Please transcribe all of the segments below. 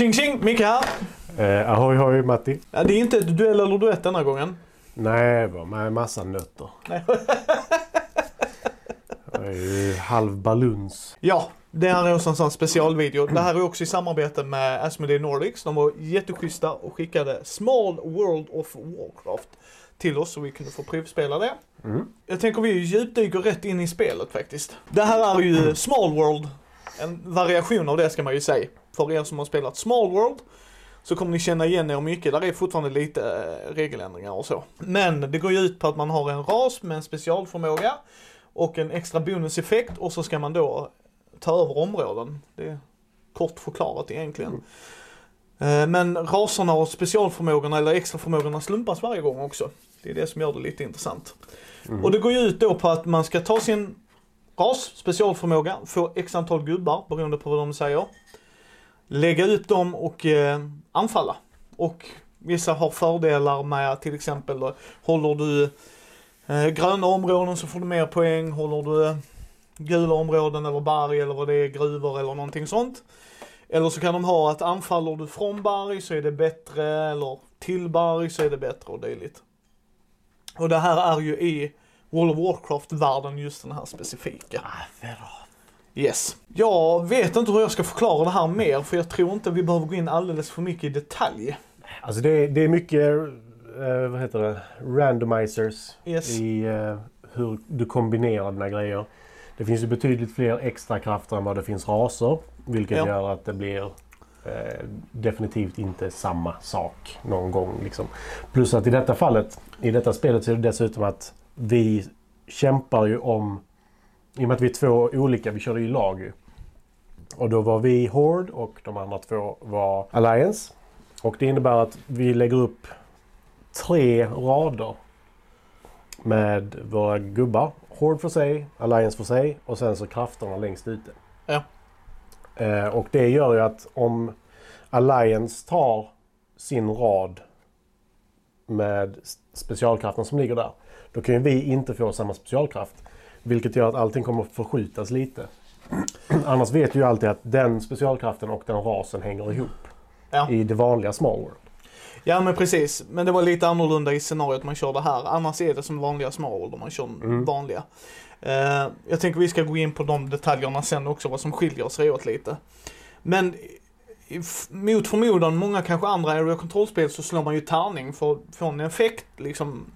Tjing tjing! Micke här. Eh, ahoy hoj Matti. Ja, det är inte ett duell eller duett denna gången. Nej, bara med massa nötter. Nej. Jag är ju halv baluns. Ja, det här är också en sån specialvideo. Det här är också i samarbete med Asmodee Nordics. De var jätteschyssta och skickade Small World of Warcraft till oss så vi kunde få provspela det. Mm. Jag tänker vi djupdyker rätt in i spelet faktiskt. Det här är ju Small World. En variation av det ska man ju säga. För er som har spelat Small World så kommer ni känna igen er mycket. Där är fortfarande lite eh, regeländringar och så. Men det går ju ut på att man har en ras med en specialförmåga och en extra bonuseffekt och så ska man då ta över områden. Det är kort förklarat egentligen. Eh, Men raserna och specialförmågorna eller extra förmågorna slumpas varje gång också. Det är det som gör det lite intressant. Och det går ju ut då på att man ska ta sin ras, specialförmåga, få x antal gubbar beroende på vad de säger. Lägga ut dem och eh, anfalla. Och vissa har fördelar med till exempel då, håller du eh, gröna områden så får du mer poäng. Håller du eh, gula områden eller berg eller vad det är, gruvor eller någonting sånt. Eller så kan de ha att anfaller du från berg så är det bättre eller till berg så är det bättre och dylikt. Och det här är ju i World of Warcraft-världen just den här specifika. Ah, Yes. Jag vet inte hur jag ska förklara det här mer för jag tror inte vi behöver gå in alldeles för mycket i detalj. Alltså det, det är mycket, eh, vad heter det, randomizers Yes. i eh, hur du kombinerar dina grejer. Det finns ju betydligt fler extra krafter än vad det finns raser. Vilket Ja. gör att det blir eh, definitivt inte samma sak någon gång. Liksom. Plus att i detta fallet, i detta spelet så är det dessutom att vi kämpar ju om, i och med att vi är två olika, vi körde ju lag ju. Och då var vi Horde och de andra två var Alliance. Och det innebär att vi lägger upp tre rader med våra gubbar. Horde för sig, Alliance för sig och sen så krafterna längst ute. Ja. Eh, och det gör ju att om Alliance tar sin rad med specialkraften som ligger där. Då kan ju vi inte få samma specialkraft. Vilket gör att allting kommer att förskjutas lite. Annars vet ju alltid att den specialkraften och den rasen hänger ihop. Ja. I det vanliga Small World. Ja men precis, men det var lite annorlunda i scenariot man körde här. Annars är det som vanliga small om man kör Mm. vanliga. Eh, jag tänker vi ska gå in på de detaljerna sen också, vad som skiljer sig åt lite. Men mot förmodan, många kanske andra area control-spel så slår man ju tärning för att få en effekt, liksom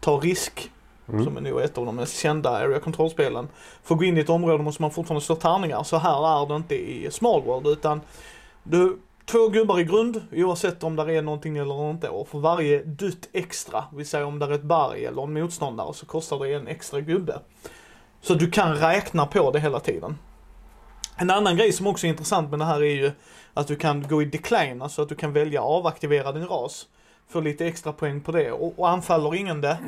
ta risk. Mm. Som är nog ett av de mest kända area control-spelen. För att gå in i ett område måste man fortfarande slå tärningar. Så här är det inte i Small World utan du, två gubbar i grund oavsett om där är någonting eller inte. Och för varje dutt extra, vi säger om där är ett berg eller en motståndare så kostar det en extra gubbe. Så du kan räkna på det hela tiden. En annan grej som också är intressant med det här är ju att du kan gå i decline, alltså att du kan välja avaktivera din ras. Få lite extra poäng på det och, och anfaller ingen det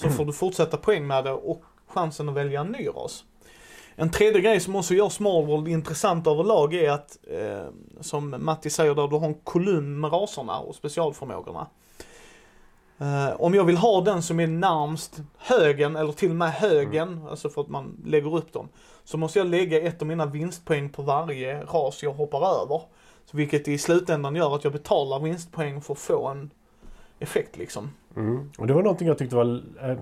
så får du fortsätta poäng med det och chansen att välja en ny ras. En tredje grej som också gör Small World intressant överlag är att, eh, som Matti säger där, du har en kolumn med raserna och specialförmågorna. Eh, om jag vill ha den som är närmst högen, eller till och med högen, alltså för att man lägger upp dem, så måste jag lägga ett av mina vinstpoäng på varje ras jag hoppar över. Så vilket i slutändan gör att jag betalar vinstpoäng för att få en effekt liksom. Mm. Och det var någonting jag tyckte var eh,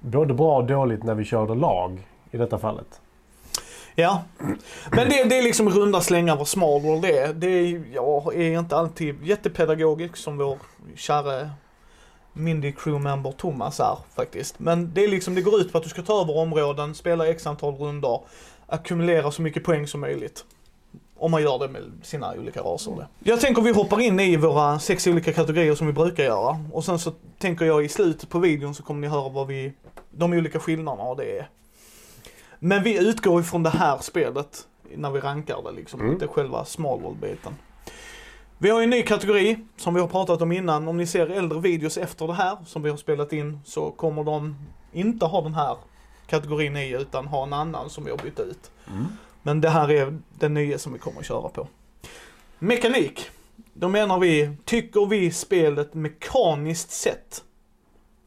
både bra och dåligt när vi körde lag i detta fallet. Ja, men det, det är liksom runda slängar vad Small World är. Det är, jag är inte alltid jättepedagogisk som vår kära Mindy crewmember Thomas är faktiskt. Men det är liksom, det går ut på att du ska ta över områden, spela x antal runder, ackumulera så mycket poäng som möjligt. Om man gör det med sina olika raser. det. Jag tänker vi hoppar in i våra sex olika kategorier som vi brukar göra. Och sen så tänker jag i slutet på videon så kommer ni höra vad vi, de olika skillnaderna och det är. Men vi utgår ifrån det här spelet när vi rankar det liksom, Mm. inte själva small world-biten. Vi har en ny kategori som vi har pratat om innan. Om ni ser äldre videos efter det här som vi har spelat in så kommer de inte ha den här kategorin i utan ha en annan som vi har bytt ut. Men det här är den nya som vi kommer att köra på. Mekanik. Då menar vi, tycker vi spelet mekaniskt sett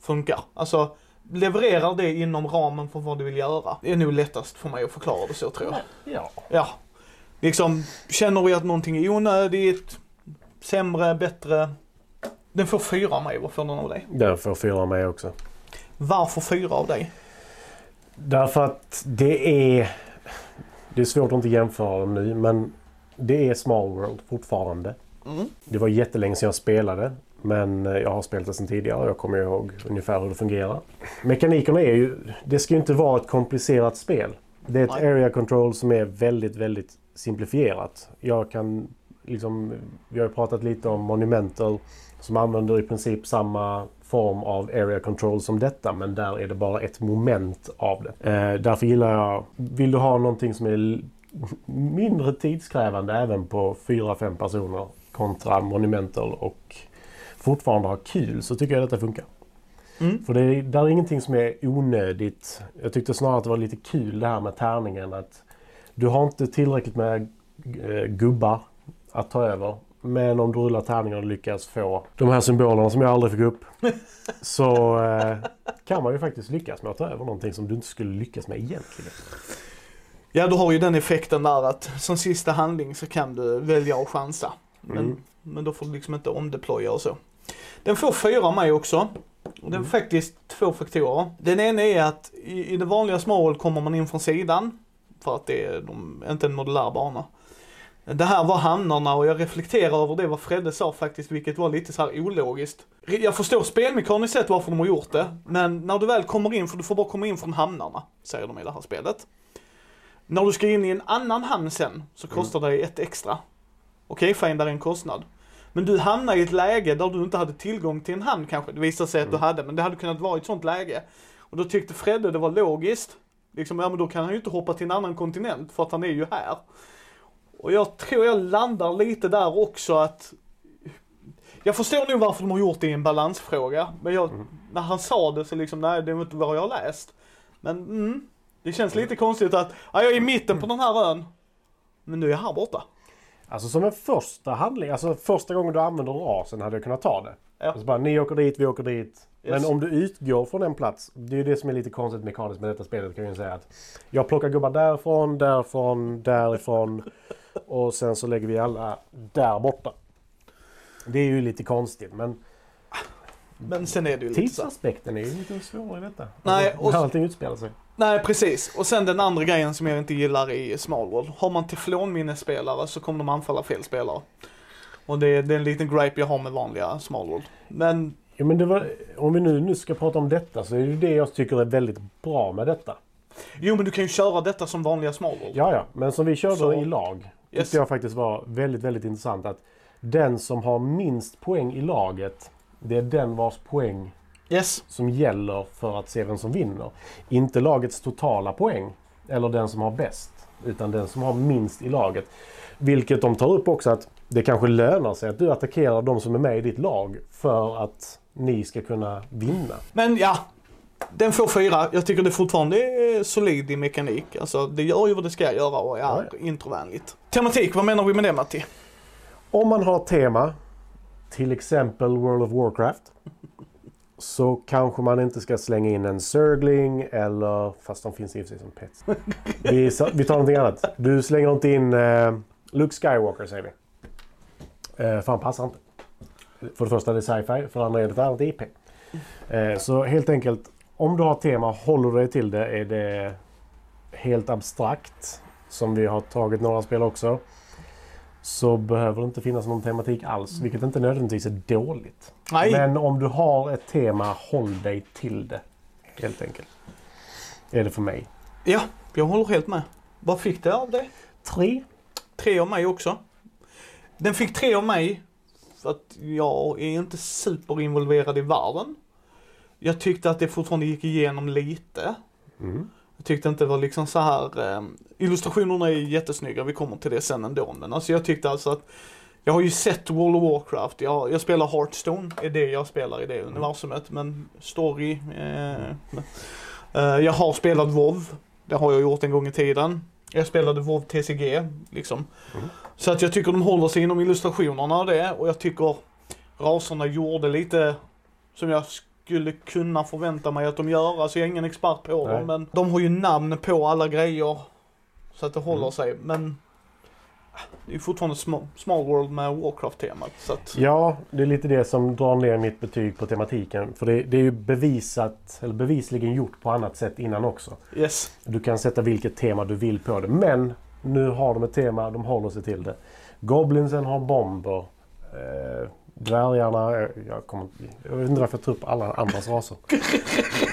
funkar? Alltså, levererar det inom ramen för vad du vill göra? Det är nog lättast för mig att förklara det så tror jag. Ja. Ja. Liksom, känner vi att någonting är onödigt, sämre, bättre? Den får fyra av mig, vad får den av dig? Den får fyra av mig också. Varför fyra av dig? Därför att det är... Det är svårt att inte jämföra dem nu men det är Small World fortfarande. Mm. Det var jättelänge sedan jag spelade. Men eh, jag har spelat det sedan tidigare och jag kommer ihåg ungefär hur det fungerar. Mekanikerna är ju... Det ska ju inte vara ett komplicerat spel. Det är ett Nej. area control som är väldigt, väldigt simplifierat. Jag kan liksom... Vi har ju pratat lite om Monumental som använder i princip samma form av area control som detta men där är det bara ett moment av det. Eh, därför gillar jag... Vill du ha någonting som är mindre tidskrävande även på 4-5 personer kontra Monumental och fortfarande ha kul så tycker jag detta funkar. Mm. För det är, där är ingenting som är onödigt. Jag tyckte snarare att det var lite kul det här med tärningen. Att du har inte tillräckligt med eh, gubbar att ta över. Men om du rullar tärningen och lyckas få de här symbolerna som jag aldrig fick upp. så eh, kan man ju faktiskt lyckas med att ta över någonting som du inte skulle lyckas med egentligen. Ja, du har ju den effekten där att som sista handling så kan du välja att chansa. Men, Mm. men då får du liksom inte omdeploya och så. Den får fyra mig också. Det är faktiskt två faktorer. Den ena är att i, i det vanliga Small kommer man in från sidan. För att det är de, inte en modulär bana. Det här var hamnarna och jag reflekterar över det vad Fredde sa faktiskt, vilket var lite så här ologiskt. Jag förstår spelmekaniskt sett varför de har gjort det, men när du väl kommer in, för du får bara komma in från hamnarna, säger de i det här spelet. När du ska in i en annan hamn sen, så kostar det ett extra. Okej, fine, där är en kostnad. Men du hamnar i ett läge där du inte hade tillgång till en hamn kanske. Det visade sig att du hade, men det hade kunnat vara ett sånt läge. Och då tyckte Fredde det var logiskt. Liksom, ja men då kan han ju inte hoppa till en annan kontinent för att han är ju här. Och jag tror jag landar lite där också att jag förstår nog varför de har gjort det i en balansfråga. Men jag, när han sa det så liksom, nej det är inte vad jag har läst. Men mm, det känns lite konstigt att, ja, jag är i mitten på den här ön. Men nu är jag här borta. Alltså som en första handling, alltså första gången du använder rasen hade jag kunnat ta det. Ja. Alltså bara, ni åker dit, vi åker dit. Yes. Men om du utgår från en plats, det är ju det som är lite konstigt mekaniskt med detta spelet kan jag säga att jag plockar gubbar därifrån, därifrån, därifrån och sen så lägger vi alla där borta. Det är ju lite konstigt men Men sen är det ju lite tidsaspekten är ju lite svårare i detta. Nej, Alltså, och- när allting utspelar sig. Nej precis, och sen den andra grejen som jag inte gillar i Small World. Har man teflonminnespelare så kommer de anfalla fel spelare. Och det, det är en liten gripe jag har med vanliga Small World. Men, Ja, men var, om vi nu, nu ska prata om detta så är det ju det jag tycker är väldigt bra med detta. jo men du kan ju köra detta som vanliga Small World. Ja, ja. Men som vi körde Så- i lag tyckte Yes. jag faktiskt var väldigt, väldigt intressant. Att den som har minst poäng i laget, det är den vars poäng Yes. som gäller för att se vem som vinner. Inte lagets totala poäng, eller den som har bäst, utan den som har minst i laget. Vilket de tar upp också att det kanske lönar sig att du attackerar de som är med i ditt lag för att ni ska kunna vinna. Men ja, den får fyra. Jag tycker det fortfarande är solid i mekanik. Alltså det gör ju vad det ska göra och är Ja, introvänligt. Tematik, vad menar vi med det Matti? Om man har tema, till exempel World of Warcraft, så kanske man inte ska slänga in en Zergling eller, fast de finns i och för sig som pets. Vi, vi tar någonting annat. Du slänger inte in eh, Luke Skywalker säger vi. Eh, för han passar inte. För det första är det sci-fi, för det andra är det ett annat IP. Eh, så helt enkelt, om du har tema, håller du dig till det, är det helt abstrakt, som vi har tagit några spel också, så behöver det inte finnas någon tematik alls, vilket inte nödvändigtvis är dåligt. Nej, Men om du har ett tema, håll dig till det. Helt enkelt. Är det för mig. ja, jag håller helt med. Vad fick det av dig? Tre. Tre av mig också. Den fick tre av mig för att jag är inte superinvolverad i världen. Jag tyckte att det fortfarande gick igenom lite. Mm. Jag tyckte inte det var liksom så här. Eh, illustrationerna är jättesnygga, vi kommer till det sen ändå. Men alltså jag tyckte alltså att jag har ju sett World of Warcraft, jag, jag spelar Hearthstone, är det jag spelar i det universumet. Men story, eh, eh, jag har spelat WoW, det har jag gjort en gång i tiden. Jag spelade WoW TCG, liksom. Mm. Så att jag tycker de håller sig inom illustrationerna och det. Och jag tycker raserna gjorde lite som jag skulle kunna förvänta mig att de gör. Alltså jag är ingen expert på Nej. dem men de har ju namn på alla grejer. Så att det håller Mm. sig. Men det är fortfarande small, small world med Warcraft-temat. Att, Ja, det är lite det som drar ner mitt betyg på tematiken. För det, det är ju bevisat, eller bevisligen gjort på annat sätt innan också. yes. Du kan sätta vilket tema du vill på det. Men nu har de ett tema, de håller sig till det. Goblinsen har bomber. Eh, dvärgarna, eh, jag, kommer, jag vet inte varför jag tar upp alla andras raser.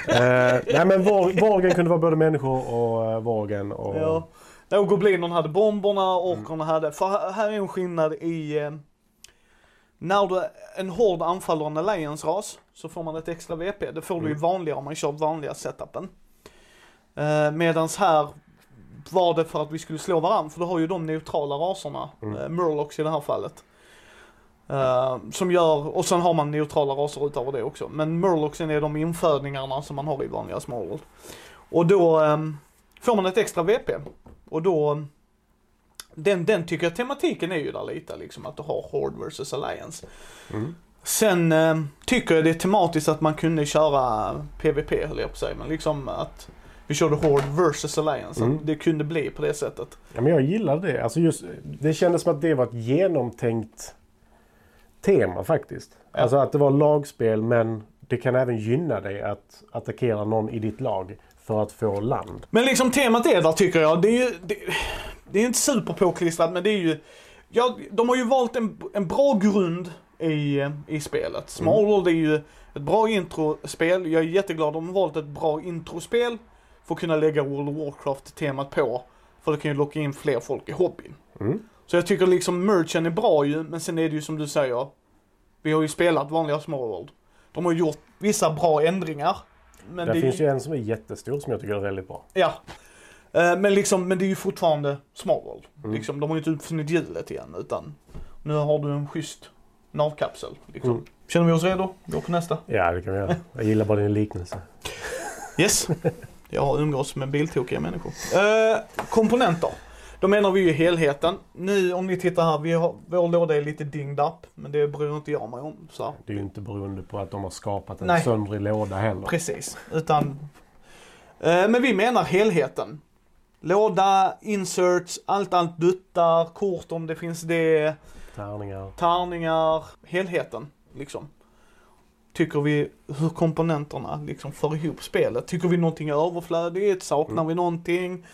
eh, nej men Vorgen kunde vara både människor och eh, Vorgen. Och, Ja. Nej, och goblinerna hade bomberna, orkerna hade... För här- är en skillnad i... Eh, när du, en hård anfaller en alliance-ras så får man ett extra VP. Det får du ju Mm. vanligare om man kör vanliga setupen. Eh, medans här var det för att vi skulle slå varandra, för du har ju de neutrala raserna, Mm. eh, Murlocs i det här fallet. Eh, som gör, och sen har man neutrala raser utöver det också. Men Murlocsen är de infödningarna som man har i vanliga Small World. Och då ehm, får man ett extra VP. Och då, den, den tycker jag tematiken är ju där lite liksom att du har Horde vs Alliance. Mm. Sen eh, tycker jag det är tematiskt att man kunde köra PVP höll jag på att säga, men liksom att vi körde Horde vs Alliance. Mm. Det kunde bli på det sättet. Ja, men jag gillade det. Alltså just, det kändes som att det var ett genomtänkt tema faktiskt. Ja. Alltså att det var lagspel men det kan även gynna dig att attackera någon i ditt lag för att få land. Men liksom temat är där tycker jag. Det är ju, det, det är inte superpåklistrat men det är ju, ja, de har ju valt en, en bra grund i, i spelet. Small World är ju ett bra introspel. Jag är jätteglad de har valt ett bra introspel för att kunna lägga World of Warcraft-temat på. För det kan ju locka in fler folk i hobbyn. Mm. Så jag tycker liksom merchen är bra ju, men sen är det ju som du säger. Vi har ju spelat vanliga Small World. De har gjort vissa bra ändringar. Men det, finns ju en som är jättestor som jag tycker är väldigt bra. Ja. Eh, Men liksom, men det är ju fortfarande Small World. Mm. Liksom, de har ju inte uppfunnit hjulet igen utan nu har du en schysst navkapsel. Liksom. Mm. Känner vi oss redo? Gå på nästa. Ja, det kan vi göra. Jag gillar bara din liknelse. Yes. Jag har umgås med biltokiga människor. Eh, komponenter. Då menar vi ju helheten. Nu om ni tittar här, vi har, vår låda är lite dinged up. Men det bryr inte jag mig om. Så. Det är ju inte beroende på att de har skapat en Nej. söndrig låda heller. Precis. Utan, eh, men vi menar helheten. Låda, inserts, allt, allt duttar, kort om det finns det, Tärningar. tärningar, helheten liksom. Tycker vi hur komponenterna liksom för ihop spelet. Tycker vi någonting är överflödigt? Saknar Mm. vi någonting?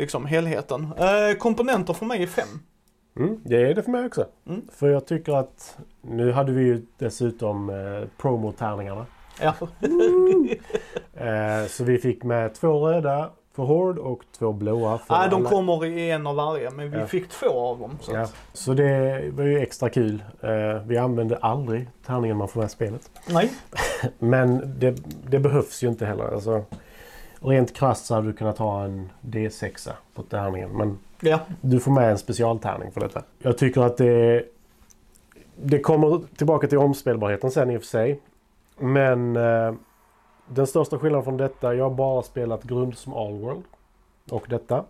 Liksom helheten. Eh, komponenter för mig är fem. Mm, det är det för mig också. Mm. För jag tycker att nu hade vi ju dessutom eh, promo-tärningarna. Ja. Eh, så vi fick med två röda för Horde och två blåa för Nej, de alla- kommer i en av varje, men vi Ja. fick två av dem. Så Ja, så det var ju extra kul. Eh, vi använde aldrig tärningen man får med i spelet. nej. Men det, det behövs ju inte heller. Alltså, rent krasst så hade du kunnat ha en D6 på tärningen. Men Ja. du får med en specialtärning för detta. Jag tycker att det, det kommer tillbaka till omspelbarheten sen i och för sig. Men eh, den största skillnaden från detta, jag har bara spelat grund som Allworld och detta.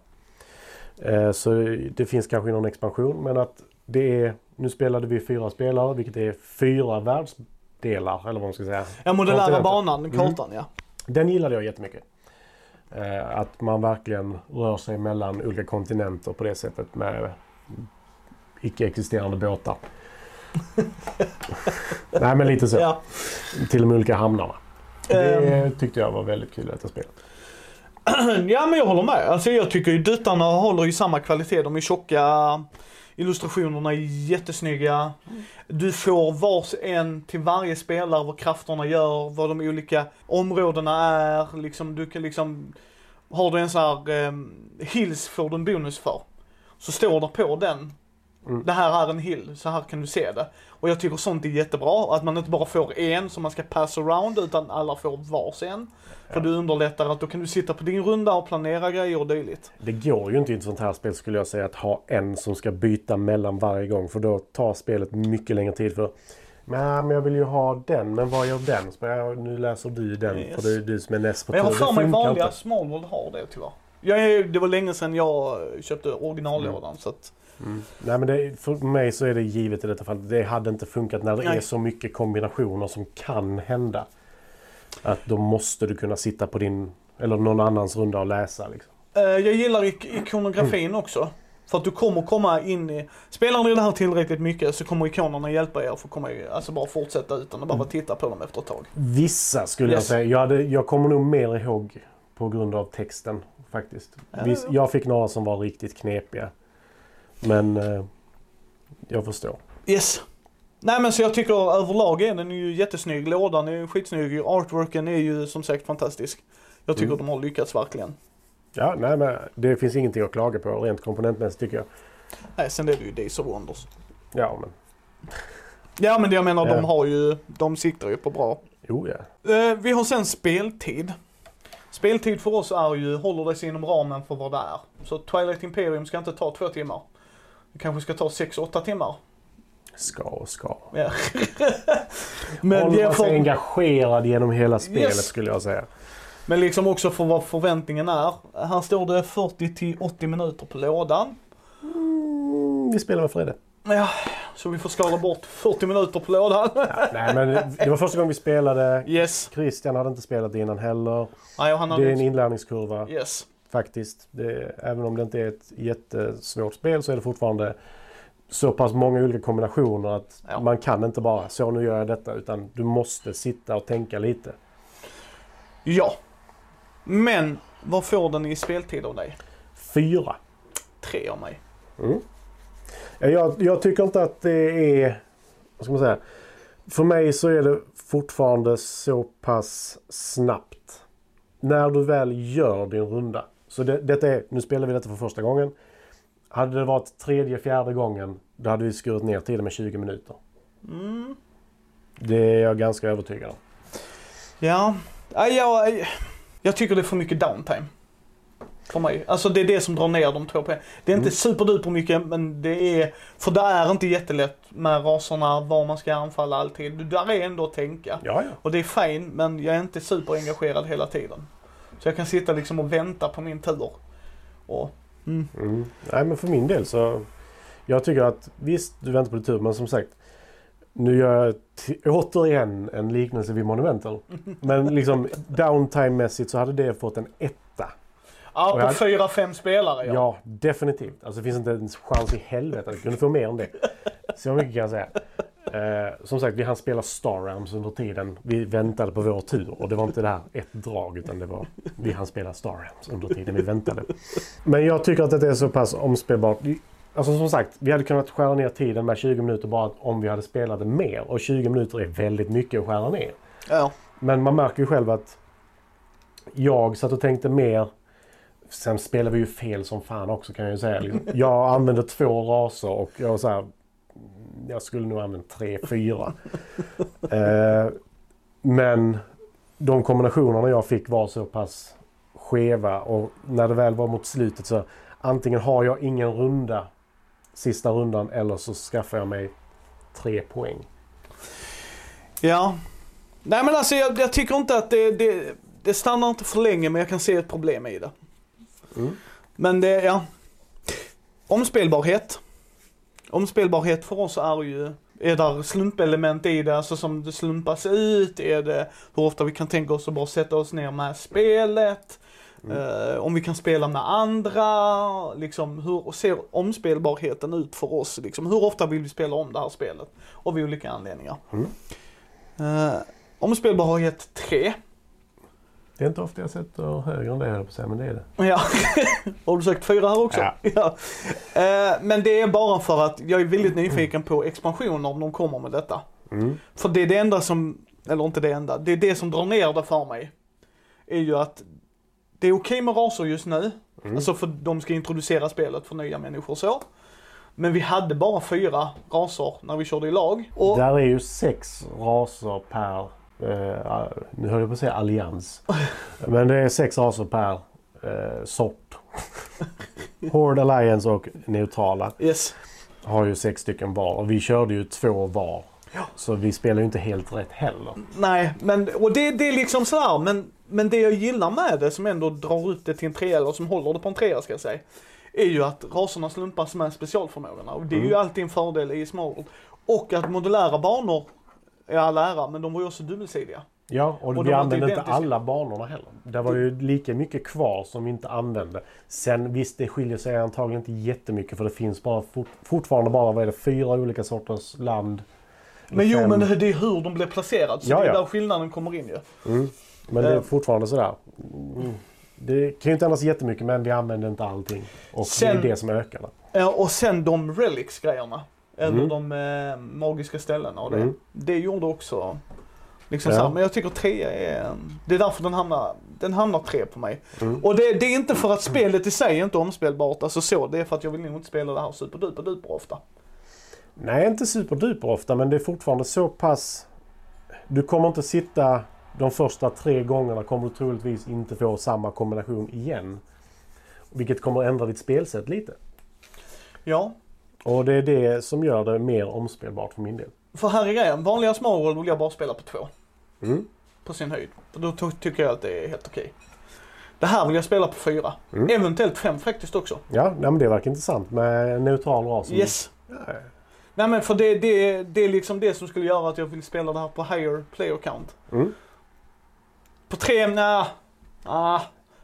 Eh, så det finns kanske någon expansion men att det är, nu spelade vi fyra spelare vilket är fyra världsdelar eller vad man ska säga. Ja, modellära banan, Mm. kartan ja. Den gillade jag jättemycket. Eh, att man verkligen rör sig mellan olika kontinenter på det sättet med icke-existerande båtar. Nej men lite så. ja. Till med olika hamnarna. Det Ehm, tyckte jag var väldigt kul detta spelet. ja men jag håller med. Alltså jag tycker ju duttarna håller ju samma kvalitet. De är tjocka. Illustrationerna är jättesnygga. Du får vars en till varje spelare vad krafterna gör, vad de olika områdena är. Liksom, du kan liksom, har du en sån här eh, hills får du en bonus för. Så står det på den, Mm. det här är en hill, så här kan du se det. Och jag tycker sånt är jättebra, att man inte bara får en som man ska pass around, utan alla får varsin. För det underlättar att då kan du sitta på din runda och planera grejer och dylikt. Det går ju inte i ett sånt här spel skulle jag säga att ha en som ska byta mellan varje gång. För då tar spelet mycket längre tid. för Nej, men jag vill ju ha den. Men vad gör den? Så bara, ja, nu läser du den. Yes. För det är du som är näst på Men jag har tur. för mig vanliga. Smallworld har det tyvärr. Jag det var länge sedan jag köpte originallådan så att, Mm. Nej, men det, för mig så är det givet i detta fall. Det hade inte funkat när det Nej. är så mycket kombinationer som kan hända. Att då måste du kunna sitta på din eller någon annans runda och läsa. Liksom. Eh, jag gillar ik- ikonografin också. För att du kommer komma in i, spelar ni det här tillräckligt mycket så kommer ikonerna hjälpa er för att komma alltså bara fortsätta utan att bara titta på dem efter ett tag. Vissa skulle jag Yes. säga. Jag, hade, jag kommer nog mer ihåg på grund av texten faktiskt. Ja, Viss, ja. jag fick några som var riktigt knepiga. Men eh, jag förstår. Yes. Nej men så jag tycker överlag är den ju jättesnygg, lådan är ju skitsnygg, artworken är ju som sagt fantastisk. Jag tycker Mm. de har lyckats verkligen. Ja, nej, men det finns ingenting att klaga på rent komponentmässigt tycker jag. Nej sen är det ju Days of Wonders. Ja, men Ja men det jag menar, Ja. de har ju, de siktar ju på bra. jo ja. Eh, vi har sen speltid. Speltid för oss är ju, håller det sig inom ramen för vad det är. Så Twilight Imperium ska inte ta två timmar. Det kanske ska ta 6-8 timmar. Ska och ska. Ja. men, Håller man sig engagerad genom hela spelet Yes. skulle jag säga. men liksom också för vad förväntningen är. Här står det 40 till 80 minuter på lådan. Mm, vi spelar med Fredde. Ja, så vi får skala bort 40 minuter på lådan. Ja, nej, men det var första gången vi spelade. yes. Christian hade inte spelat innan heller. Nej, Det är en inlärningskurva Yes. Faktiskt. Det, även om det inte är ett jättesvårt spel så är det fortfarande så pass många olika kombinationer att Ja. man kan inte bara så nu gör jag detta utan du måste sitta och tänka lite. Ja. Men, vad får den i speltid av dig? Fyra. Tre av mig. Mm. Ja, Jag, jag tycker inte att det är... Vad ska man säga? För mig så är det fortfarande så pass snabbt. När du väl gör din runda. Så det, detta är, nu spelar vi detta för första gången. Hade det varit tredje, fjärde gången då hade vi skurit ner tiden med 20 minuter. Mm. Det är jag ganska övertygad om. Ja, ja jag, jag tycker det är för mycket downtime. För mig. Alltså det är det som drar ner de två poängen. Det är inte Mm. superduper mycket men det är, för det är inte jättelätt med raserna, var man ska anfalla alltid. Där är ändå att tänka. Ja, ja. Och det är fine men jag är inte superengagerad hela tiden. Så jag kan sitta liksom och vänta på min tur. Och, mm. Mm. Nej, men för min del så... Jag tycker att visst, du väntar på din tur, men som sagt. Nu gör jag återigen en liknelse vid Monumental. Men liksom downtime-mässigt så hade det fått en etta. Ja, på fyra, fem spelare Ja, ja. definitivt. Alltså det finns inte en chans i helvete att jag kunde få mer än det. Så mycket kan jag säga. Eh, som sagt, vi hann spela Star Realms under tiden. Vi väntade på vår tur. Och det var inte det här ett drag, utan det var vi hann spela Star Realms under tiden vi väntade. Men jag tycker att det är så pass omspelbart. Alltså som sagt, vi hade kunnat skära ner tiden med 20 minuter bara om vi hade spelat det mer. Och 20 minuter är väldigt mycket att skära ner. ja. Men man märker ju själv att jag satt och tänkte mer. Sen spelar vi ju fel som fan också kan jag ju säga. Liksom. Jag använde två raser och jag så här. "Mm, Jag skulle nog använda tre, fyra. Eh, men de kombinationerna jag fick var så pass skeva och när det väl var mot slutet så antingen har jag ingen runda sista rundan eller så skaffar jag mig tre poäng. Ja. Nej men alltså jag, jag tycker inte att det, det, det stannar inte för länge men jag kan se ett problem i det. Mm. Men det, ja. Omspelbarhet. Omspelbarhet för oss är ju, är där slumpelement i det, alltså som det slumpas ut? Är det hur ofta vi kan tänka oss att bara sätta oss ner med spelet? Eh, om vi kan spela med andra? Liksom hur ser omspelbarheten ut för oss? Liksom, hur ofta vill vi spela om det här spelet? Av olika anledningar. Mm. Eh, omspelbarhet 3. Det är inte ofta jag sätter högre än det höll på säga, men det är det. Ja, har du sagt fyra här också? Ja. Ja. Eh, men det är bara för att jag är väldigt nyfiken på expansioner om de kommer med detta. Mm. För det är det enda som, eller inte det enda, det är det som drar ner det för mig. Är ju att det är okej med raser just nu. Mm. Alltså för de ska introducera spelet för nya människor så. Men vi hade bara fyra raser när vi körde i lag. Och, Där är ju sex raser per, eh, nu höll jag på att säga allians. Men det är sex raser per eh, sort. Horde Alliance och neutrala yes. har ju sex stycken var och vi körde ju två var. Ja. Så vi spelar ju inte helt rätt heller. Nej, men och det, det är liksom sådär, men, men det jag gillar med det som ändå drar ut det till en trea, eller som håller det på en trea ska jag säga, är ju att raserna slumpas med specialförmågorna. Och det är ju Mm. alltid en fördel i Smallworld. Och att modulära banor i all ära, men de var ju också dubbelsidiga. Ja, och, Och vi använde inte identiska. alla banorna heller. Det var ju lika mycket kvar som vi inte använde. Sen visst, det skiljer sig antagligen inte jättemycket för det finns bara fort, fortfarande bara vad är det, fyra olika sorters land. Men jo, Fem. men det är hur de blev placerade. Så Ja, det är ja. där skillnaden kommer in ju. Mm. Men det är Eh. fortfarande sådär. Mm. Det kan ju inte ändras jättemycket men vi använder inte allting. Och Sen- det är det som ökar och sen de relics-grejerna. Eller Mm. de eh, magiska ställena och det. Mm. Det gjorde också liksom Ja. så här, Men jag tycker tre är... Det är därför den hamnar, den hamnar tre på mig. Mm. Och det, det är inte för att spelet i sig är inte omspelbart. Alltså så. Det är för att jag vill nog inte spela det här superduper duper ofta. Nej, inte superduper ofta men det är fortfarande så pass... Du kommer inte sitta de första tre gångerna kommer du troligtvis inte få samma kombination igen. Vilket kommer ändra ditt spelsätt lite. Ja. Och det är det som gör det mer omspelbart för min del. För här är grejen. Vanliga Small World vill jag bara spela på två. Mm. På sin höjd. För då ty- tycker jag att det är helt okej. Det här vill jag spela på fyra. Mm. Eventuellt fem faktiskt också. Ja, nej, men det verkar intressant med neutral ras. Yes. Ja, Nej men för det, det, det är liksom det som skulle göra att jag vill spela det här på higher player count. Mm. På tre, nja. Ah,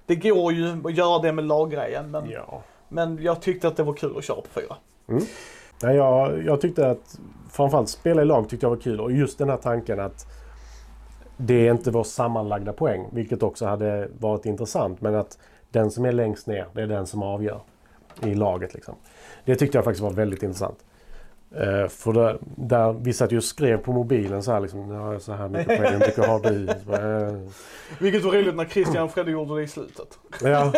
det går ju att göra det med laggrejen men, ja. men jag tyckte att det var kul att köra på fyra. Nej, jag, jag tyckte att framförallt spela i lag tyckte jag var kul och just den här tanken att det är inte vår sammanlagda poäng, vilket också hade varit intressant, men att den som är längst ner, det är den som avgör i laget. Liksom. Det tyckte jag faktiskt var väldigt intressant. Eh, för där, där, vi satt ju och skrev på mobilen så här liksom, ja, så här mycket poäng, mycket har du? Vilket var roligt när Christian och Fredde gjorde det i slutet. Ja,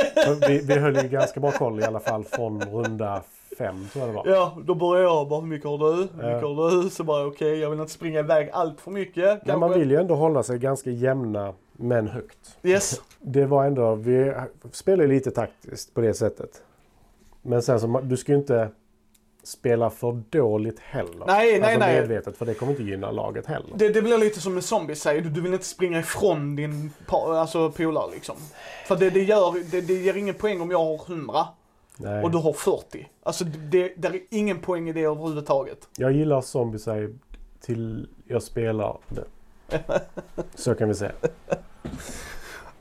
vi, vi höll ju ganska bra koll i alla fall från runda fem tror jag det var. Ja, då började jag bara hur mycket har du? Hur mycket har du? Så bara okej, jag vill inte springa iväg allt för mycket. Men man kanske. vill ju ändå hålla sig ganska jämna men högt. Yes. Det var ändå, vi spelar ju lite taktiskt på det sättet. Men sen så, du ska ju inte spela för dåligt heller. Nej, nej, alltså nej. medvetet, för det kommer inte gynna laget heller. Det, det blir lite som med zombies säger du, du vill inte springa ifrån din alltså polare liksom. För det, det, gör, det, det ger ingen poäng om jag har 100 Nej. och du har 40. Alltså det, det är ingen poäng i det överhuvudtaget. Jag gillar zombiesar till jag spelar det. Så kan vi säga.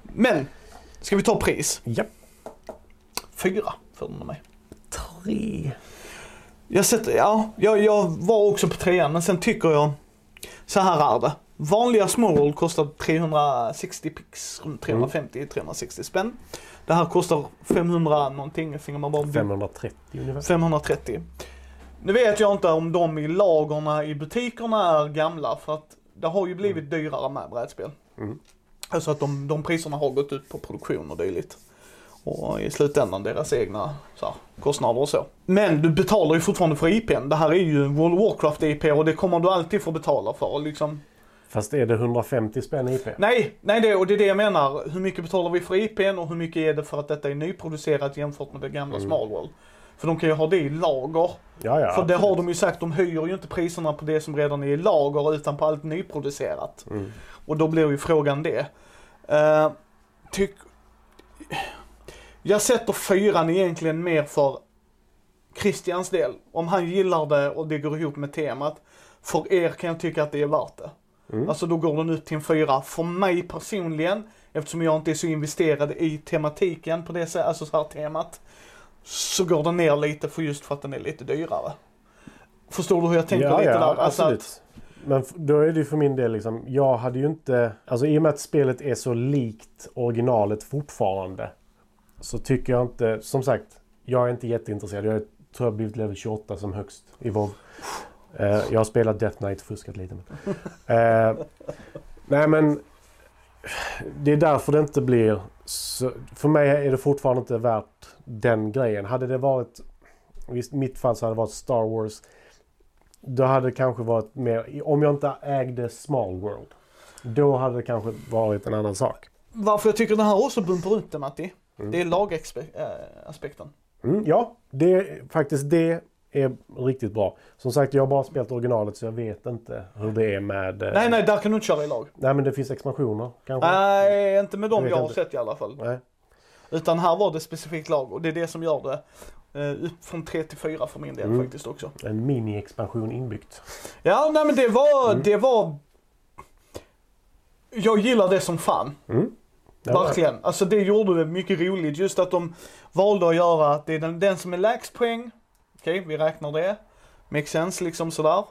Men, ska vi ta pris? Japp. Fyra för den av mig. Tre. Jag, sätter, ja, jag, jag var också på trean men sen tycker jag, så här är det. Vanliga Small kostar 360 pix, runt 350-360 spänn. Det här kostar 500 någonting, man bara 530 ungefär. 530. Nu vet jag inte om de i lagerna i butikerna är gamla för att det har ju blivit dyrare med brädspel. Mm. Alltså att de, de priserna har gått ut på produktion och dylikt. Och i slutändan deras egna så här, kostnader och så. Men du betalar ju fortfarande för IPn. Det här är ju World of Warcraft IP och det kommer du alltid få betala för. Liksom. Fast är det 150 spänn IP? Nej, nej det, och det är det jag menar. Hur mycket betalar vi för IPn och hur mycket är det för att detta är nyproducerat jämfört med det gamla Mm. Small World? För de kan ju ha det i lager. Ja, ja. För det har de ju sagt, de höjer ju inte priserna på det som redan är i lager utan på allt nyproducerat. Mm. Och då blir ju frågan det. Uh, tyck... Jag sätter fyran egentligen mer för Christians del. Om han gillar det och det går ihop med temat. För er kan jag tycka att det är värt det. Mm. Alltså då går den upp till en fyra. För mig personligen, eftersom jag inte är så investerad i tematiken på det sättet, alltså så här temat. Så går den ner lite för just för att den är lite dyrare. Förstår du hur jag tänker ja, lite ja, där? Alltså absolut. att, Men då är det ju för min del liksom, jag hade ju inte, alltså i och med att spelet är så likt originalet fortfarande. Så tycker jag inte, som sagt, jag är inte jätteintresserad. Jag tror jag blivit level 28 som högst i WoW. Eh, jag har spelat Death Knight, fuskat lite. Men. Eh, nej men, det är därför det inte blir, så, för mig är det fortfarande inte värt den grejen. Hade det varit, i mitt fall så hade det varit Star Wars då hade det kanske varit mer, om jag inte ägde Small World. Då hade det kanske varit en annan sak. varför jag tycker den här också bumpar ut det Matti. Mm. Det är lagaspekten. Mm, ja, det, faktiskt det är riktigt bra. Som sagt, jag har bara spelat originalet så jag vet inte hur det är med... eh, Nej, nej, där kan du inte köra i lag. Nej, men det finns expansioner kanske? Nej, inte med Jag dem vet jag har inte. sett i alla fall. Nej. Utan här var det specifikt lag och det är det som gör det eh, upp från 3 till 4 för min del Mm. faktiskt också. En mini-expansion inbyggt. Ja, nej men det var, Mm. det var Jag gillar det som fan. Mm. Verkligen. Alltså det gjorde det mycket roligt. Just att de valde att göra att det är den, den som är lägst poäng. Okej, vi räknar det. Makes sense liksom sådär.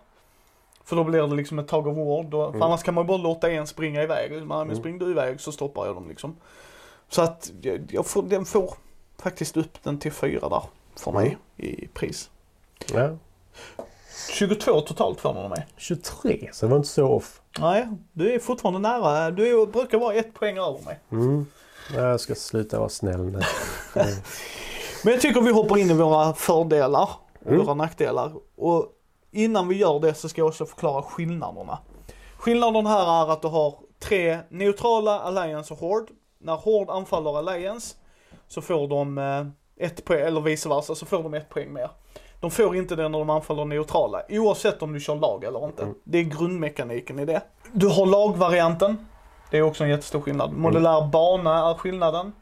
För då blir det liksom ett tag av ord. Då, För annars kan man bara låta en springa iväg. Men mm. springer du iväg så stoppar jag dem liksom. Så att jag, jag får, den får faktiskt upp den till fyra där. För mig i pris. Ja. 22 totalt får av mig. 23, så det var inte så off. Nej, du är fortfarande nära. Du är, brukar vara ett poäng över mig. Mm. Jag ska sluta vara snäll nu. Men jag tycker vi hoppar in i våra fördelar och Mm. våra nackdelar. Och innan vi gör det så ska jag också förklara skillnaderna. Skillnaden här är att du har tre neutrala Alliance och Horde. När Horde anfaller Alliance så får de eh, ett poäng, eller vice versa, så får de ett poäng mer. De får inte det när de anfaller neutrala, oavsett om du kör lag eller inte. Det är grundmekaniken i det. Du har lagvarianten. Det är också en jättestor skillnad. Modulär bana är skillnaden.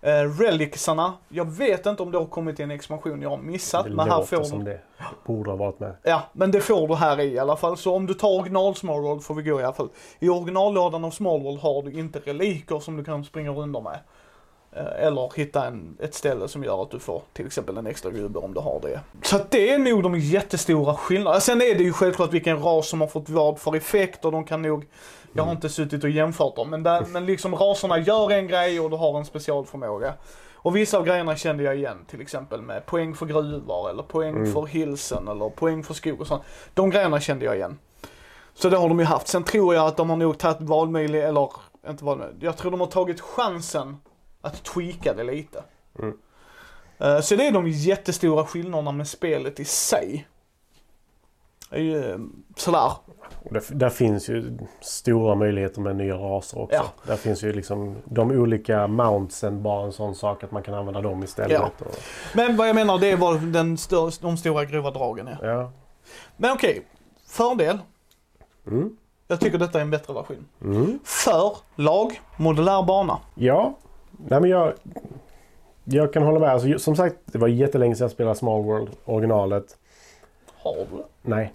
Eh, relicsarna, jag vet inte om det har kommit en expansion jag har missat, Det men här får som de. det borde ha varit med. Ja, men det får du här i alla fall. Så om du tar original Smallworld får vi gå i alla fall. I originallådan av Smallworld har du inte reliker som du kan springa runt med. Eh, Eller hitta en, ett ställe som gör att du får till exempel en extra gubbe om du har det. Så att det är nog de jättestora skillnaderna. Sen är det ju självklart vilken ras som har fått vad för effekt och de kan nog, jag har inte suttit och jämfört dem, men, där, men liksom raserna gör en grej och du har en specialförmåga. Och vissa av grejerna kände jag igen, till exempel med poäng för gruvor eller poäng för hilsen eller poäng för skog och sånt. De grejerna kände jag igen. Så det har de ju haft. Sen tror jag att de har nog tagit valmöjlighet, eller inte valmöjlighet, jag tror de har tagit chansen att tweaka det lite. Mm. Eh, Så det är de jättestora skillnaderna med spelet i sig. Eh, Sådär. Och där, där finns ju stora möjligheter med nya raser också. Ja. Där finns ju liksom de olika mountsen, bara en sån sak att man kan använda dem istället. Ja. Och, Men vad jag menar det är vad den stör, de stora grova dragen är. ja. Men okej, fördel. Mm. Jag tycker detta är en bättre version. Mm. För lag, modulär bana. Ja, Nej, men jag, jag kan hålla med. Alltså, som sagt, det var jättelänge sedan jag spelade Small World, originalet. Har du? Nej.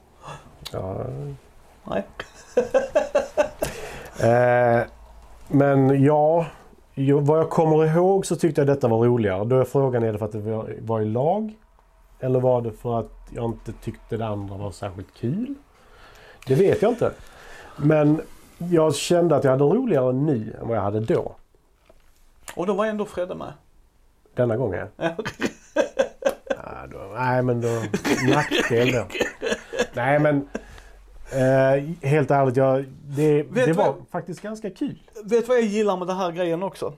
Ja, Nej. eh, men ja, vad jag kommer ihåg så tyckte jag detta var roligare. Då är frågan, är det för att det var, var i lag? Eller var det för att jag inte tyckte det andra var särskilt kul? Det vet jag inte. Men jag kände att jag hade roligare nu än vad jag hade då. Och då var ändå Fredde med. Denna gången. Ja. Ja, då, nej, men då... Nackdel då. Nej, men... Eh, helt ärligt, jag, det, det var faktiskt ganska kul. Vet du vad jag gillar med den här grejen också?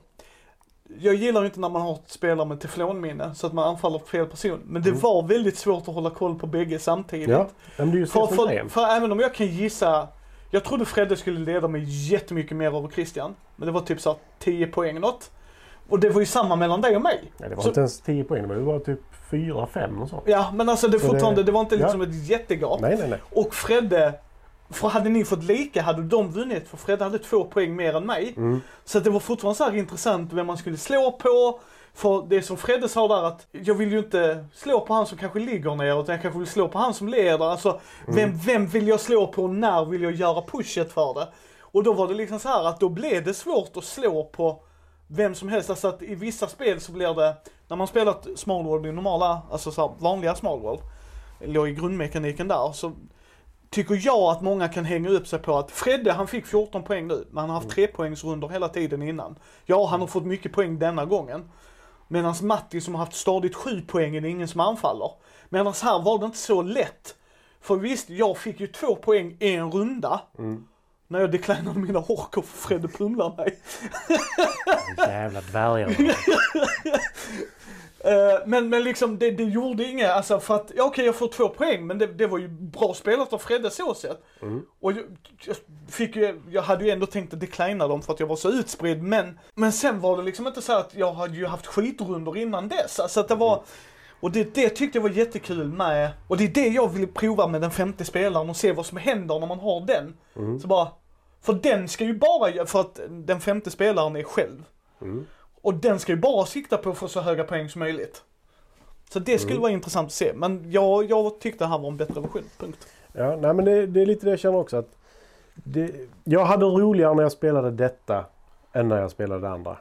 Jag gillar inte när man har spelare med teflonminne så att man anfaller på fel person. Men det var väldigt svårt att hålla koll på bägge samtidigt. Mm. Ja, men det är ju För, för, för även om jag kan gissa, jag trodde Fredde skulle leda mig jättemycket mer över Christian. Men det var typ så här 10 poäng något. Och det var ju samma mellan dig och mig. Ja, det var så- inte ens 10 poäng, det var typ 4-5 och så. Ja men alltså det Så det- fortfarande, det, var inte liksom ja. ett jättegap. Nej, nej, nej. Och Fredde, för hade ni fått lika hade de vunnit för Fredde hade två poäng mer än mig. Mm. Så det var fortfarande så här intressant vem man skulle slå på. För det som Fredde sa där att jag vill ju inte slå på han som kanske ligger ner utan jag kanske vill slå på han som leder. Alltså vem, vem vill jag slå på och när vill jag göra pushet för det? Och då var det liksom så här att då blev det svårt att slå på vem som helst. Alltså att i vissa spel så blir det, när man spelat Small World i normala, alltså så vanliga Small World, låg i grundmekaniken där, så tycker jag att många kan hänga upp sig på att Fredde han fick 14 poäng nu, men han har haft tre poängsrundor hela tiden innan. Ja, han har fått mycket poäng denna gången. Medan Matti som har haft stadigt 7 poäng är det ingen som anfaller. Medan här var det inte så lätt. För visst, jag fick ju två poäng en runda. När jag deklinade mina orker för Fredde pumlar mig. Jävla dvärgar. Eh, men, men liksom det, det gjorde inget, alltså för att, ja okej jag får två poäng men det, det var ju bra spelat av Fredde så sett. Och jag, jag, fick ju, jag hade ju ändå tänkt att declina dem för att jag var så utspridd men, men sen var det liksom inte så att jag hade ju haft skitrundor innan dess. Alltså att det var, och det, det tyckte jag var jättekul med, och det är det jag vill prova med den femte spelaren och se vad som händer när man har den. Så bara, för den ska ju bara, för att den femte spelaren är själv. Och den ska ju bara sikta på att få så höga poäng som möjligt. Så det skulle vara intressant att se. Men jag, jag tyckte det här var en bättre version, punkt. Ja, nej, men det, det är lite det jag känner också. att det, jag hade roligare när jag spelade detta än när jag spelade det andra.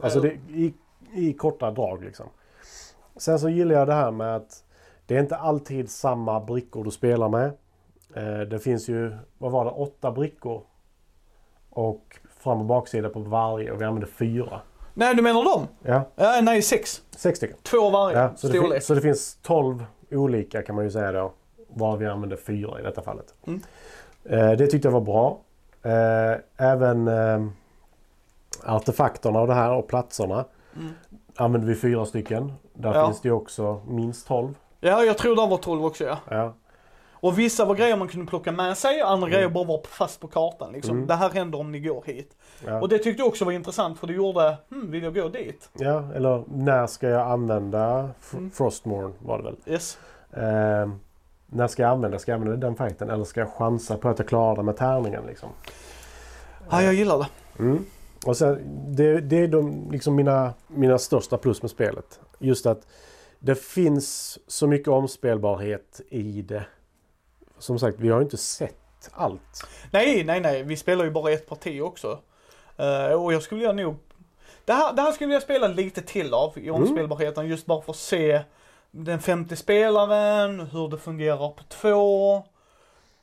Alltså det, i, i korta drag liksom. Sen så gillar jag det här med att det är inte alltid samma brickor du spelar med. Eh, det finns ju, vad var det, åtta brickor. Och fram och baksida på varje och vi använder fyra. Nej, du menar dem? Ja, Ja, nej, sex. sex stycken. Två varje Ja, så, det storlek. så det finns 12 olika kan man ju säga då. Var vi använder fyra i detta fallet. Mm. Eh, det tyckte jag var bra. Eh, även artefakterna och det här och platserna Mm. Använder vi fyra stycken. Där Ja. finns det ju också minst 12. Ja, jag tror det var 12 också ja. Ja. Och vissa var grejer man kunde plocka med sig, andra grejer bara var fast på kartan liksom. Mm. Det här händer om ni går hit. Ja. Och det tyckte jag också var intressant för det gjorde, hmm, vill jag gå dit? ja, eller när ska jag använda F- Mm. Frostmourne var det väl. Yes. Eh, när ska jag använda? Ska jag använda den fighten eller ska jag chansa på att jag klarar det med tärningen liksom? Ja, jag gillar det. Mm. Och sen, det, det är de, liksom mina, mina största plus med spelet. Just att det finns så mycket omspelbarhet i det. Som sagt, vi har ju inte sett allt. Nej, nej, nej, vi spelar ju bara ett parti också. Eh, och jag skulle nog, det här, det här skulle jag spela lite till av i omspelbarheten, just bara för att se den femte spelaren, hur det fungerar på två.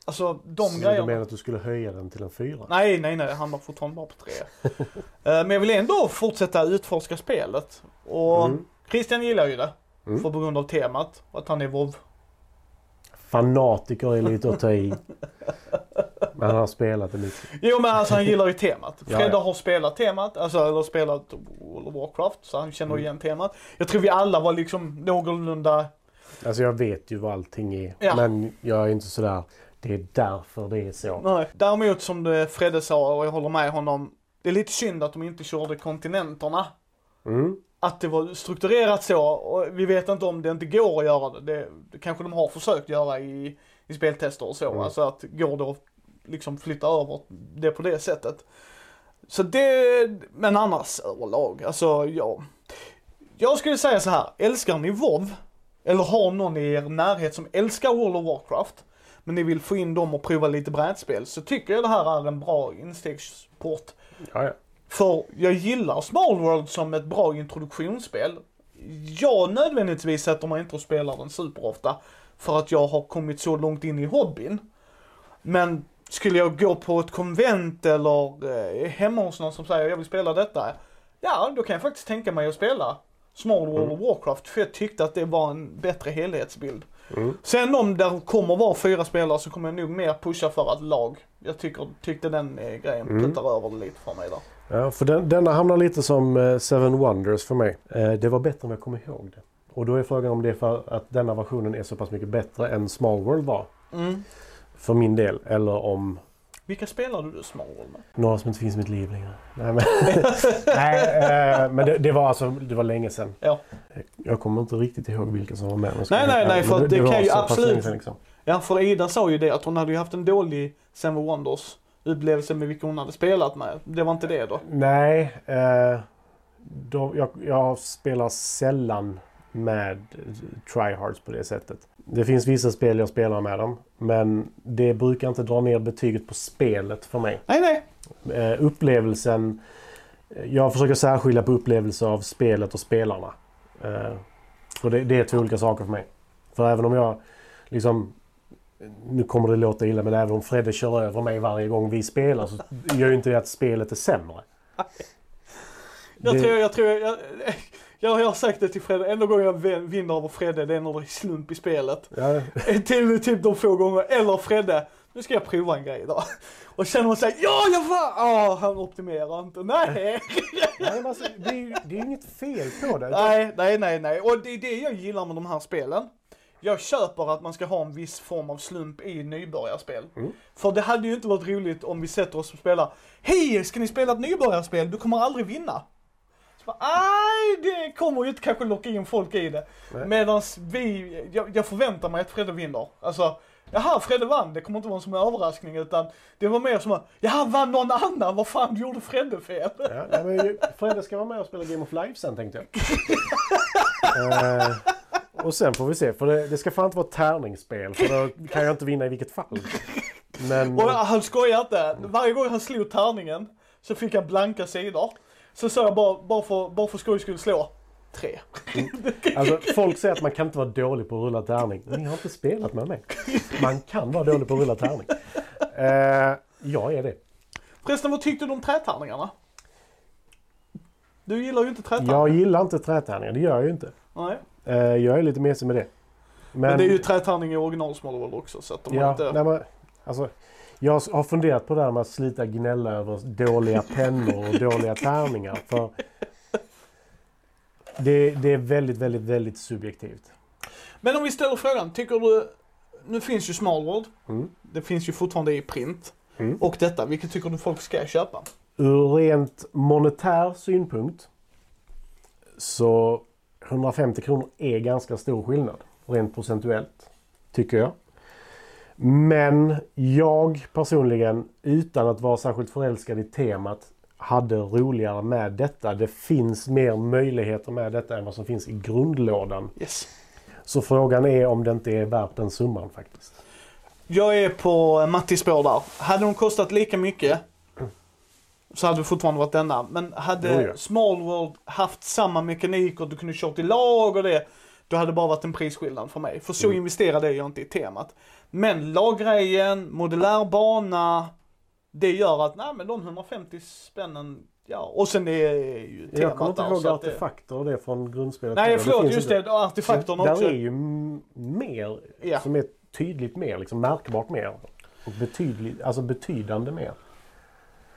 Alltså de så grejerna. du menar att du skulle höja den till en fyra? Nej, nej, nej, det hamnar fortfarande bara på tre. Eh, Men jag vill ändå fortsätta utforska spelet. Och Mm. Christian gillar ju det. Mm. För på grund av temat. Och att han är vov. Fanatiker är lite att ta i. Men han har spelat det lite. Jo men alltså han gillar ju temat. Ja, Fredde ja. har spelat temat, alltså eller spelat World of Warcraft. Så han känner Mm. igen temat. Jag tror vi alla var liksom någorlunda, Alltså jag vet ju vad allting är. Ja. Men jag är inte sådär. Det är därför det är så. nej. Däremot som det Fredde sa och jag håller med honom. Det är lite synd att de inte körde kontinenterna. Mm. att det var strukturerat så och vi vet inte om det inte går att göra det. Det, det kanske de har försökt göra i, i speltester och så. Mm. Alltså att går det att liksom flytta över det på det sättet. Så det, men annars överlag, alltså ja. Jag skulle säga så här, älskar ni WoW eller har någon i er närhet som älskar World of Warcraft men ni vill få in dem och prova lite brädspel så tycker jag det här är en bra instegsport Ja, ja. för jag gillar Small World som ett bra introduktionsspel. Jag nödvändigtvis sätter mig inte och spelar den superofta. För att jag har kommit så långt in i hobbyn. Men skulle jag gå på ett konvent eller eh, hemma hos någon som säger jag vill spela detta. Ja, då kan jag faktiskt tänka mig att spela Small World of Warcraft. För jag tyckte att det var en bättre helhetsbild. Mm. Sen om det kommer vara fyra spelare så kommer jag nog mer pusha för ett lag. Jag tycker, tyckte den eh, grejen Mm. puttar över det lite för mig där. Ja, för den, denna hamnar lite som eh, Seven Wonders för mig. Eh, det var bättre om jag kommer ihåg det. Och då är frågan om det är för att denna versionen är så pass mycket bättre än Small World var. Mm. För min del. Eller om Vilka spelade du Small World med? några som inte finns i mitt liv längre. Nej, men, Nej, eh, men det, det var alltså det var länge sedan. Ja. Jag kommer inte riktigt ihåg vilka som var med. Nej, nej, nej, för Men det kan ju absolut- sedan, Liksom. Ja, för Ida sa ju det att hon hade ju haft en dålig Seven Wonders upplevelse med vilka hon hade spelat med. Det var inte det då? Nej, eh, då, jag, jag spelar sällan med tryhards på det sättet. Det finns vissa spel jag spelar med dem. Men det brukar inte dra ner betyget på spelet för mig. Nej, nej. Eh, upplevelsen... Jag försöker särskilja på upplevelse av spelet och spelarna. Eh, för det, det är två olika saker för mig. För även om jag liksom... Nu kommer det låta illa men även om Fredde kör över mig varje gång vi spelar så gör ju inte det att spelet är sämre. Jag Det- tror, jag tror, jag, jag, jag har sagt det till Fredde, enda gången jag vin- vinner över Fredde det är när det är slump i spelet. Ja, till typ de få gånger, eller Fredde, nu ska jag prova en grej idag. Och känner man sig, ja jag var, ja han optimerar inte, nej. Nej, men alltså, det, är, ju- det är ju inget fel på det. Nej, nej, nej, nej. Och det är det jag gillar med de här spelen. Jag köper att man ska ha en viss form av slump i nybörjarspel. Mm. För det hade ju inte varit roligt om vi sätter oss och spelar, hej ska ni spela ett nybörjarspel? Du kommer aldrig vinna. Nej, det kommer ju inte kanske locka in folk i det. Nej. Medans vi, jag, jag förväntar mig att Fredde vinner. Alltså, jaha Fredde vann, det kommer inte vara som en överraskning utan det var mer som att, jaha vann någon annan, vad fan gjorde Fredde fel? Ja, nej, men Fredde ska vara med och spela Game of Life sen tänkte jag. eh, och sen får vi se. För det, det ska fan inte vara tärningsspel. För då kan jag inte vinna i vilket fall. Men Och han skojar inte. Varje gång han slog tärningen så fick han blanka sidor. Så sa jag bara, bara för, bara för skojs skull slå. Tre. alltså, folk säger att man kan inte vara dålig på att rulla tärning. Ni har inte spelat med mig. Man kan vara dålig på att rulla tärning. Eh, jag är det. Förresten, vad tyckte du om trätärningarna? Du gillar ju inte trätärningar. Jag gillar inte trätärningar, det gör jag ju inte. Nej. Eh, jag är lite mesig med det. Men, det är ju trätärning i original Small World också så att de ja, inte... nej, men, alltså, jag har funderat på det här med att slita gnälla över dåliga pennor och dåliga tärningar. För det, det är väldigt, väldigt, väldigt subjektivt. Men om vi ställer frågan, tycker du... Nu finns ju Small World. Mm. Det finns ju fortfarande i print. Mm. Och detta, vilket tycker du folk ska köpa? Ur rent monetär synpunkt så 150 kronor är ganska stor skillnad. Rent procentuellt. Tycker jag. Men jag personligen, utan att vara särskilt förälskad i temat, hade roligare med detta. Det finns mer möjligheter med detta än vad som finns i grundlådan. Yes. Så frågan är om det inte är värt den summan faktiskt. Jag är på Mattis spår där. Hade de kostat lika mycket så hade det fortfarande varit denna. Men hade ja. Small World haft samma mekanik och du kunde kört i lag och det. Då hade det bara varit en prisskillnad för mig. För så Mm. investerade jag inte i temat. Men laggrejen, modulär bana. Det gör att, nej men de 150 spännen, ja. Och sen det är ju temat Jag kommer inte ihåg att det- artefakter och det från grundspelet. Nej förlåt, finns just det. Artefakterna Så också. Där är ju mer Ja. som är tydligt mer, liksom märkbart mer. Och betydligt, alltså betydande mer.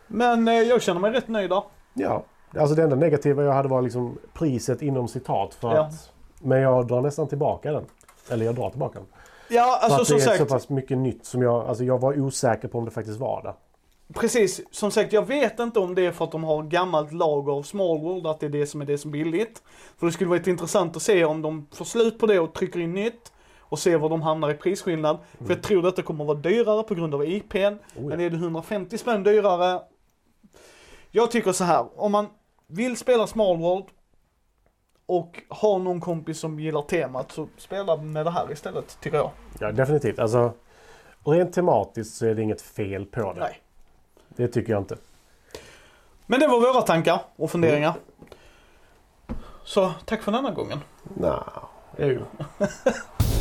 Men eh, jag känner mig rätt nöjd där. Ja, alltså det enda negativa jag hade var liksom priset inom citat. För Ja. att, men jag drar nästan tillbaka den. Eller jag drar tillbaka den. Ja, För alltså att som det är sagt. så pass mycket nytt som jag, alltså jag var osäker på om det faktiskt var det. Precis, som sagt jag vet inte om det är för att de har gammalt lager av Small World, att det är det som är det som är billigt. För det skulle varit intressant att se om de får slut på det och trycker in nytt och se var de hamnar i prisskillnad. För jag tror detta kommer att vara dyrare på grund av IPn. Oh, ja. Men är det 150 spänn dyrare? Jag tycker så här, om man vill spela Small World och har någon kompis som gillar temat så spela med det här istället, tycker jag. Ja, definitivt. Alltså, rent tematiskt så är det inget fel på det. Nej. Det tycker jag inte. Men det var våra tankar och funderingar. Så tack för denna gången. Nej, jo.